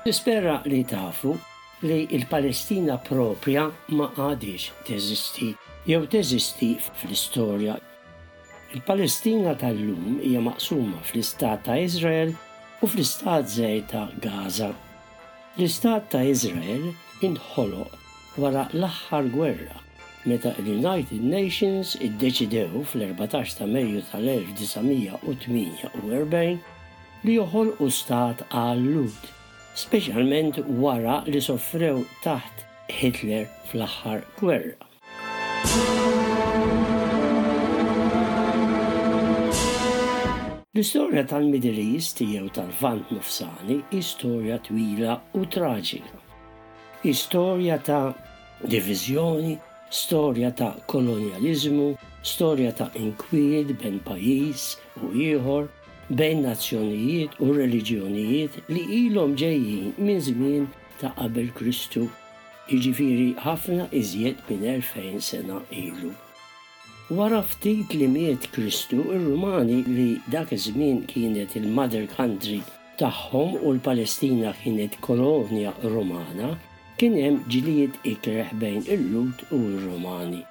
Nispera li tafu li l-Palestina proprja ma għadhiex teżisti jew teżisti fl-istorja. Il-Palestina tal-lum hija maqsuma fl-Istat ta' Iżrael u fl-Istat Żgħir ta' Gaza. L-Istat ta' Iżrael inħoloq wara l-aħħar gwerra meta l-United Nations iddeċidew fl-erbatax ta' Mejju tal-1948 li joħolqu stat għal-Lhud, speċjalment wara li sofrew taħt Hitler fl-aħħar gwerra. L-istorja tal-Middle East jew tal-Lvant Nofsani hi storja twila u traġika. Hi storja ta' diviżjoni, storja ta' kolonjaliżmu, storja ta' inkwiet bejn pajjiż u ieħor, bejn nazzjonijiet u reliġjonijiet li ilhom ġejjin minn żmien ta' qabel Kristu, jiġifieri ħafna iżjed minn elfejn sena ilu. Wara ftit li miet Kristu, ir-Rumani li dak iż-żmien kienet il-mother country tagħhom u l-Palestina kienet kolonja Rumana, kien hemm ġlied ikreh bejn il-Lhud u r-Rumani,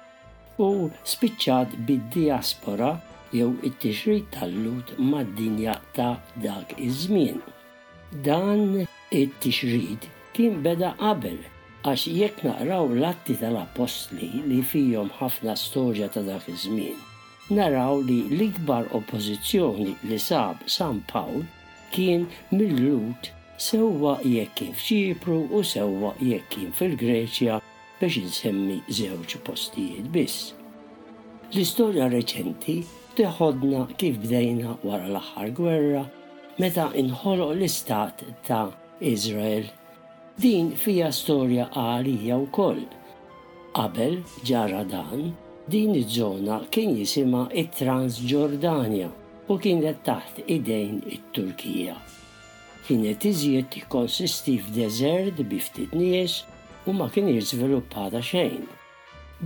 u spiċċat bid-dijaspora jew it-tixrid tal-Lhud mad-dinja ta' dak iż-żmien. Dan it-tixrid kien beda qabel, għax jekk naqraw l-Atti tal-Appostli li fihom ħafna storja ta' dak iż-żmien, naraw li l-ikbar oppożizzjoni li sab San Pawl kien mil-Lhud sewwa jekk kien f'Ċipru u sewwa jekk kien fil-Greċja, biex insemmi żewġ postijiet biss. L-istorja reċenti teħodna kif bdejna wara l-aħħar gwerra meta nħoloq l-Istat ta' Iżrael. Din fiha storja għarija wkoll. Qabel ġara dan, din iż-żona kien jisimha t-Transġordanja u kienet taħt idejn it-Turkija. kienet iżjed tikkonsisti f'deżert bi ftit nies u ma kinitx żviluppata xejn.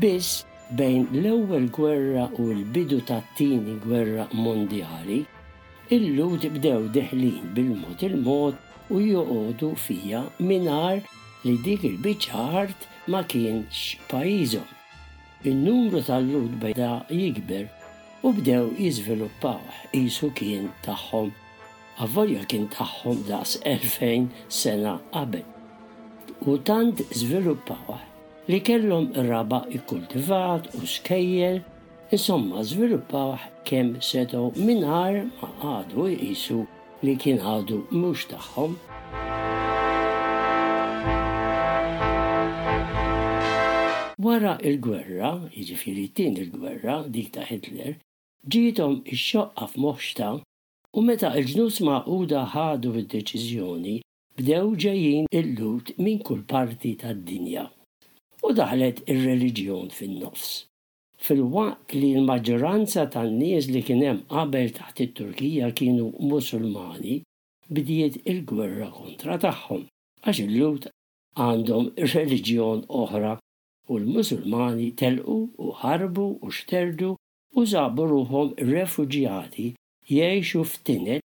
Biss bejn l-Ewwel Gwerra u l-bidu tat-Tieni Gwerra Mondjali, il-Lhud bdew deħlin bil-mod il-mod u joqogħdu fiha mingħajr li dik il-biċċa art ma kienx pajjiżhom. In-numru tal-Lhud beda jikber u bdew jiżviluppawh qisu kien tagħhom, avolja kien tagħhom daqs elfejn sena qabel, u tant żviluppawh li kellhom raba' kkultivat u skejjel, insomma żviluppawh kemm setgħu mingħajr ma qagħdu jqisu li kien għadu mhux tagħhom. Wara l-gwerra, jiġifieri t-Tieni Gwerra, dik ta' Hitler, ġiethom ix-xoqqa f'moħħ x'ta' u meta l-Ġnus Magħquda ħadu d-deċiżjoni bdew ġejjin il-Lhud minn kull parti tad-dinja u daħlet ir-reliġjon fin-nofs. Filwaqt li l-maġġoranza tan-nies li kien hemm qabel taħt it-Turkija kienu Musulmani, bdiet il-gwerra kontra tagħhom, għax il-Lhud għandhom reliġjon oħra u l-Musulmani telqu u ħarbu u xterdu u sabu ruħhom refuġjati jgħixu f'tined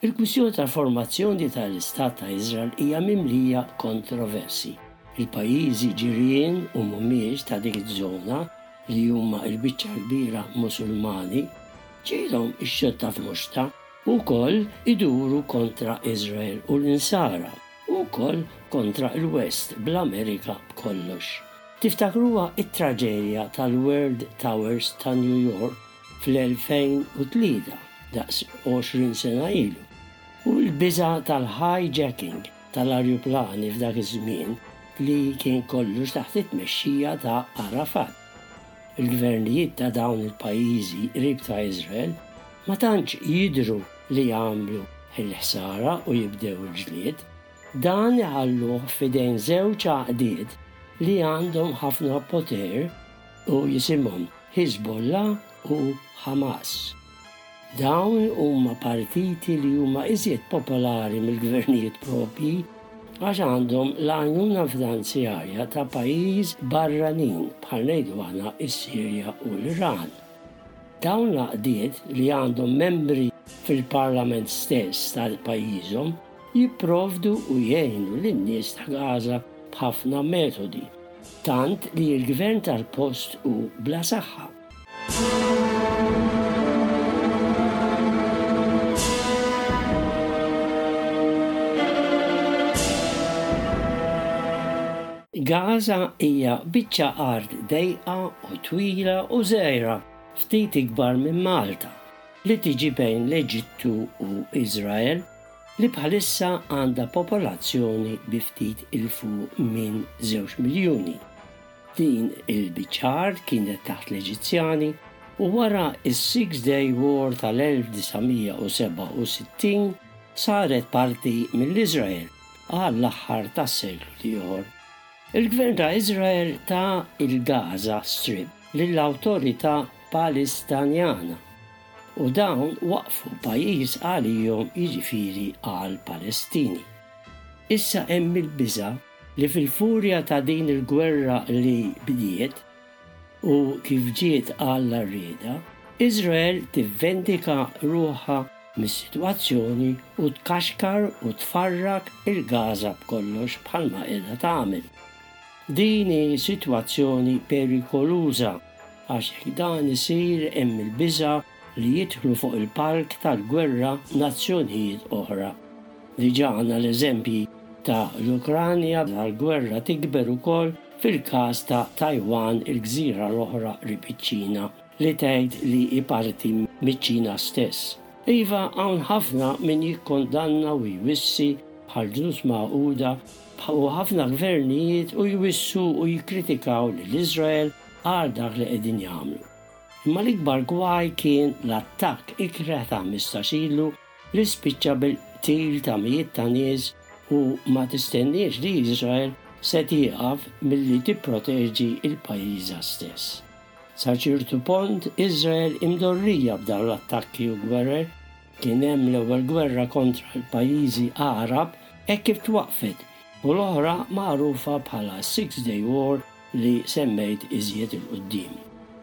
Il-kwistjoni tal-formazzjoni tal-Istat ta' Iżrael hija mimlija kontroversi. Il-pajjiżi ġirien u mhumiex ta' dik iż-żona, li huma l-biċċa l-kbira Musulmani, ġielhom ix-xotta f'Moxta u wkoll iduru kontra Iżrael u l-Insara, u wkoll kontra l-West bl-Amerika b'kollox. Tiftakruha t-traġedja tal-World Towers ta' New York? fl-2003, daqs għoxrin sena ilu, u l-biża' tal-hijacking tal-ajruplani f'dak iż-żmien li kien kollox taħt it-tmexxija ta' Arafat. Il-gvernijiet ta' dawn il-pajjiżi qrib ta' Iżrael ma tantx jidhru li jagħmlu l-ħsara u jibdew il-ġlied. Dan iħalluh f'idejn żewġ għaqdiet li għandhom ħafna poter, u jisimhom Hizbollah u Hamas. Dawn huma partiti li huma iżjed popolari mill-gvernijiet proprji għax għandhom l-għajnuna finanzjarja ta' pajjiż barranin, bħal ngħidu aħna s-Sirja u l-Iran. Dawn l-għaqdiet li għandhom membri fil-parlament stess tal-pajjiżhom, jipprovdu u jgħinu lin-nies ta' Gaza b'ħafna metodi, tant li l-gvern tal-post hu bla saħħa. Gaza hija biċċa art dejqa u twila u żgħira ftit ikbar minn Malta li tiġi bejn l-Eġittu u Iżrael. li bħalissa għandha popolazzjoni bi ftit 'il fuq minn żewġ miljuni. Din il-biċċa art kienet taħt l-Eġizzjani u wara s-Six Day War tal-1967 saret parti mill-Iżrael għall-aħħar tas-seklu ieħor. Il-Gvern ta' Iżrael ta il-Gaza Strip lill-Awtorità Palistanjana. U dawn waqqfu pajjiż għalihom jiġifieri għall-Palestini. Issa hemm il-biża' li fil-furja ta' din il-gwerra li bdiet, u kif ġiet Alla rriedha, Iżrael tivvendika ruħha mis-sitwazzjoni u tkaxkar u tfarrak il-Gaża b'kollox bħalma qiegħda tagħmel. Din hi sitwazzjoni perikoluża. għax jekk dan isir hemm il-biża' li jidħlu fuq il-palk tal-gwerra nazzjonijiet oħra. Diġà għandna l-eżempji ta' l-Ukranja bħal gwerra tikber ukoll fil-każ ta' Taiwan il-gżira l-oħra qrib iċ-Ċina li tgħid li hi parti miċ-Ċina stess. Iva hawn ħafna min jikkondanna u jwissi bħall-Ġnus Magħquda Baqgħu ħafna gvernijiet u jwissu u jikkritikaw lil Iżrael għal dak li qegħdin jagħmlu. Imma l-ikbar gwaj kien l-attakk ikreh ta' ħmistax ilu li spiċċa bil-qtil ta' mijiet ta' nies u ma tistenniex li Iżrael se tieqaf milli tipproteġi l-pajjiżha stess. Sa ċertu pont, Iżrael hi mdorrija b'dawn l-attakki u gwerer, Kien hemm l-ewwel gwerra kontra l-pajjiżi Għarab hekk kif twaqqfet u l-oħra magħrufa bħala s-Six Day War li semmejt iżjed 'il quddiem.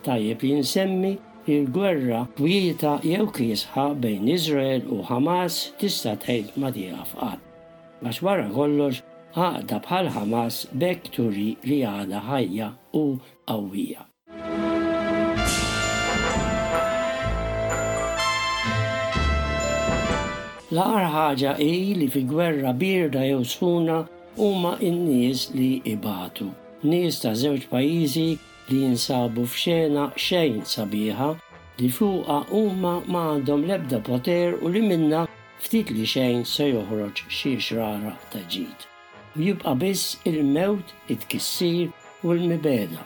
Tajjeb li nsemmi li l-gwerra kwieta jew kiesħa bejn Iżrael u Ħamas tista' tgħid ma tieqaf qatt. Għax wara kollox għaqda bħal Ħamas b'hekk turi li għadha ħajja u qawwija. L-agħar ħaġa hi li fi gwerra bierda jew sħuna huma n-nies li ibatu. Nies ta' żewġ pajjiżi li jinsabu f'xena xejn sabiħa li fuqha huma ma għandhom l-ebda poter u li minnha ftit li xejn se joħroġ xi xraraq ta' ġid. U jibqa' biss il-mewt, it-tkissir u l-mibegħda.